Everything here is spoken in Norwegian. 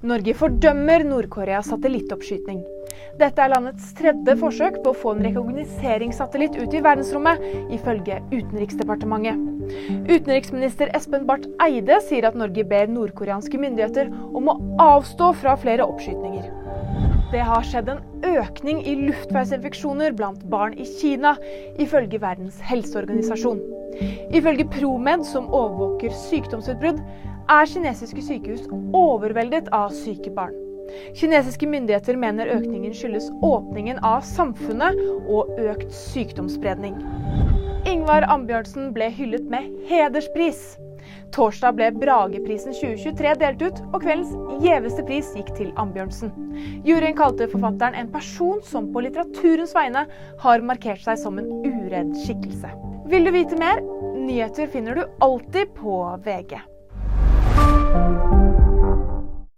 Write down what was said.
Norge fordømmer Nord-Koreas satellittoppskyting. Dette er landets tredje forsøk på å få en rekognoseringssatellitt ut i verdensrommet, ifølge Utenriksdepartementet. Utenriksminister Espen Barth Eide sier at Norge ber nordkoreanske myndigheter om å avstå fra flere oppskytninger. Det har skjedd en økning i luftveisinfeksjoner blant barn i Kina, ifølge Verdens helseorganisasjon. Ifølge Promed, som overvåker sykdomsutbrudd, er kinesiske sykehus overveldet av syke barn. Kinesiske myndigheter mener økningen skyldes åpningen av samfunnet og økt sykdomsspredning. Ingvar Ambjørnsen ble hyllet med hederspris. Torsdag ble Brageprisen 2023 delt ut, og kveldens gjeveste pris gikk til Ambjørnsen. Juryen kalte forfatteren en person som på litteraturens vegne har markert seg som en uredd skikkelse. Vil du vite mer? Nyheter finner du alltid på VG.